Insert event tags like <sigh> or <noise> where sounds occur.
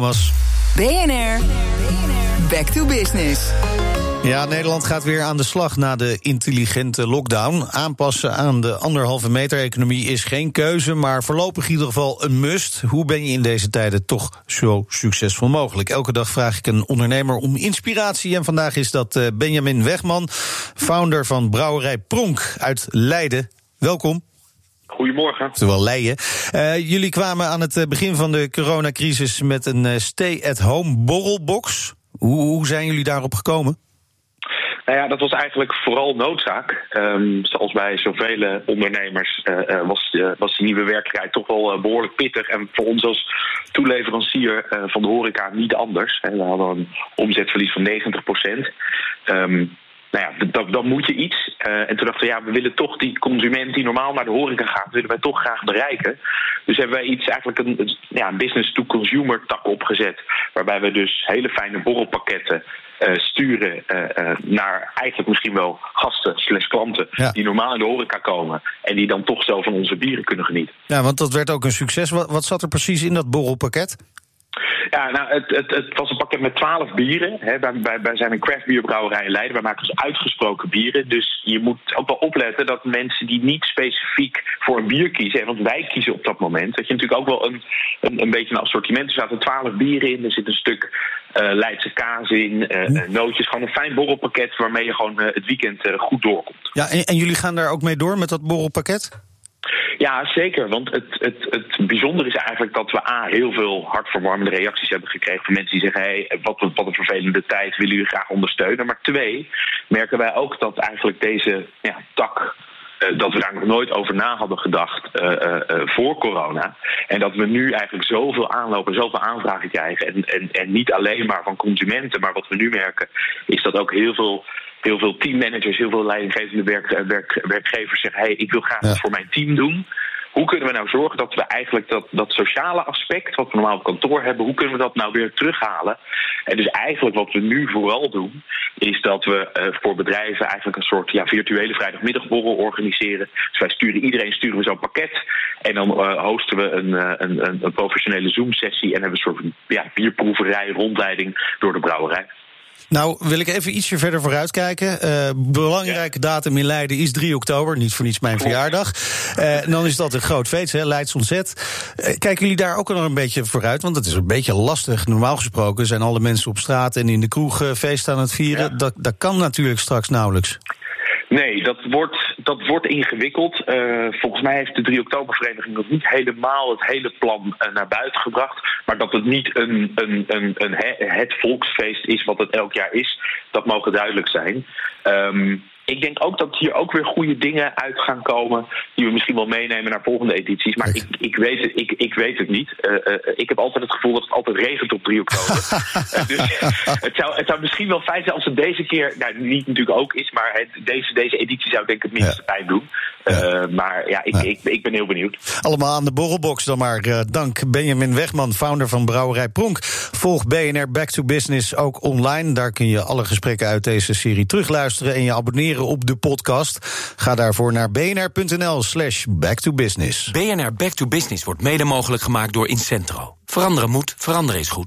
Was. BNR, back to business. Ja, Nederland gaat weer aan de slag na de intelligente lockdown. Aanpassen aan de anderhalve meter economie is geen keuze, maar voorlopig in ieder geval een must. Hoe ben je in deze tijden toch zo succesvol mogelijk? Elke dag vraag ik een ondernemer om inspiratie. En vandaag is dat eh, Benjamin Wegman, founder van Brouwerij Pronk uit Leiden. Welkom. Goedemorgen. Terwijl Leiden. Uh, jullie kwamen aan het eh, begin van de coronacrisis met een stay-at-home borrelbox. Hoe, hoe zijn jullie daarop gekomen? Nou ja, dat was eigenlijk vooral noodzaak. Um, zoals bij zoveel ondernemers uh, was, uh, was die nieuwe werkelijkheid toch wel behoorlijk pittig. En voor ons als toeleverancier van de horeca niet anders. We hadden een omzetverlies van 90 procent. Um, nou ja, dan, dan moet je iets. Uh, en toen dachten we, ja, we willen toch die consument die normaal naar de horeca gaat, willen wij toch graag bereiken. Dus hebben wij iets, eigenlijk een, ja, een business-to-consumer tak opgezet. Waarbij we dus hele fijne borrelpakketten uh, sturen uh, naar eigenlijk misschien wel gasten slash klanten ja. die normaal in de horeca komen. En die dan toch zelf van onze bieren kunnen genieten. Ja, want dat werd ook een succes. Wat, wat zat er precies in dat borrelpakket? Ja, nou, het, het, het was een pakket met twaalf bieren. Hè. Wij, wij, wij zijn een craftbierbrouwerij in Leiden. Wij maken dus uitgesproken bieren. Dus je moet ook wel opletten dat mensen die niet specifiek voor een bier kiezen... want wij kiezen op dat moment... dat je natuurlijk ook wel een, een, een beetje een assortiment... er zaten twaalf bieren in, er zit een stuk uh, Leidse kaas in, uh, nootjes. Gewoon een fijn borrelpakket waarmee je gewoon uh, het weekend goed doorkomt. Ja, en, en jullie gaan daar ook mee door met dat borrelpakket? Ja, zeker. Want het, het, het bijzondere is eigenlijk dat we A, heel veel hartverwarmende reacties hebben gekregen van mensen die zeggen: hé, hey, wat, wat een vervelende tijd, willen jullie graag ondersteunen? Maar twee, merken wij ook dat eigenlijk deze ja, tak uh, dat we daar nog nooit over na hadden gedacht uh, uh, voor corona. En dat we nu eigenlijk zoveel aanlopen, zoveel aanvragen krijgen. En, en, en niet alleen maar van consumenten, maar wat we nu merken, is dat ook heel veel heel veel teammanagers, heel veel leidinggevende werk, werk, werkgevers zeggen: hey, ik wil graag ja. voor mijn team doen. Hoe kunnen we nou zorgen dat we eigenlijk dat, dat sociale aspect, wat we normaal op kantoor hebben, hoe kunnen we dat nou weer terughalen? En dus eigenlijk wat we nu vooral doen, is dat we uh, voor bedrijven eigenlijk een soort ja, virtuele vrijdagmiddagborrel organiseren. Dus wij sturen iedereen sturen we zo'n pakket. En dan uh, hosten we een, uh, een, een professionele Zoom-sessie en hebben een soort ja, bierproeverij, rondleiding door de brouwerij. Nou, wil ik even ietsje verder vooruitkijken. Uh, belangrijke ja. datum in Leiden is 3 oktober, niet voor niets mijn verjaardag. Uh, dan is dat een groot feest, hè, Leids ontzet. Uh, kijken jullie daar ook nog een beetje vooruit? Want het is een beetje lastig. Normaal gesproken zijn alle mensen op straat en in de kroeg feest aan het vieren. Ja. Dat, dat kan natuurlijk straks nauwelijks. Nee, dat wordt, dat wordt ingewikkeld. Uh, volgens mij heeft de 3 oktobervereniging nog niet helemaal het hele plan uh, naar buiten gebracht. Maar dat het niet een, een, een, een he, het volksfeest is wat het elk jaar is, dat mogen duidelijk zijn. Um, ik denk ook dat hier ook weer goede dingen uit gaan komen. die we misschien wel meenemen naar volgende edities. Maar ik, ik, weet, het, ik, ik weet het niet. Uh, uh, ik heb altijd het gevoel dat het altijd regent op 3 oktober. uh, <laughs> dus het zou, het zou misschien wel fijn zijn als het deze keer. Nou, niet natuurlijk ook is, maar het, deze, deze editie zou denk ik het minste pijn doen. Ja. maar ja ik, ja. Ik, ik, ben heel benieuwd. Allemaal aan de borrelbox dan maar. dank Benjamin Wegman, founder van Brouwerij Pronk. Volg BNR Back to Business ook online. Daar kun je alle gesprekken uit deze serie terugluisteren en je abonneren op de podcast. Ga daarvoor naar bnr.nl slash backtobusiness. BNR Back to Business wordt mede mogelijk gemaakt door Incentro. Veranderen moet, veranderen is goed.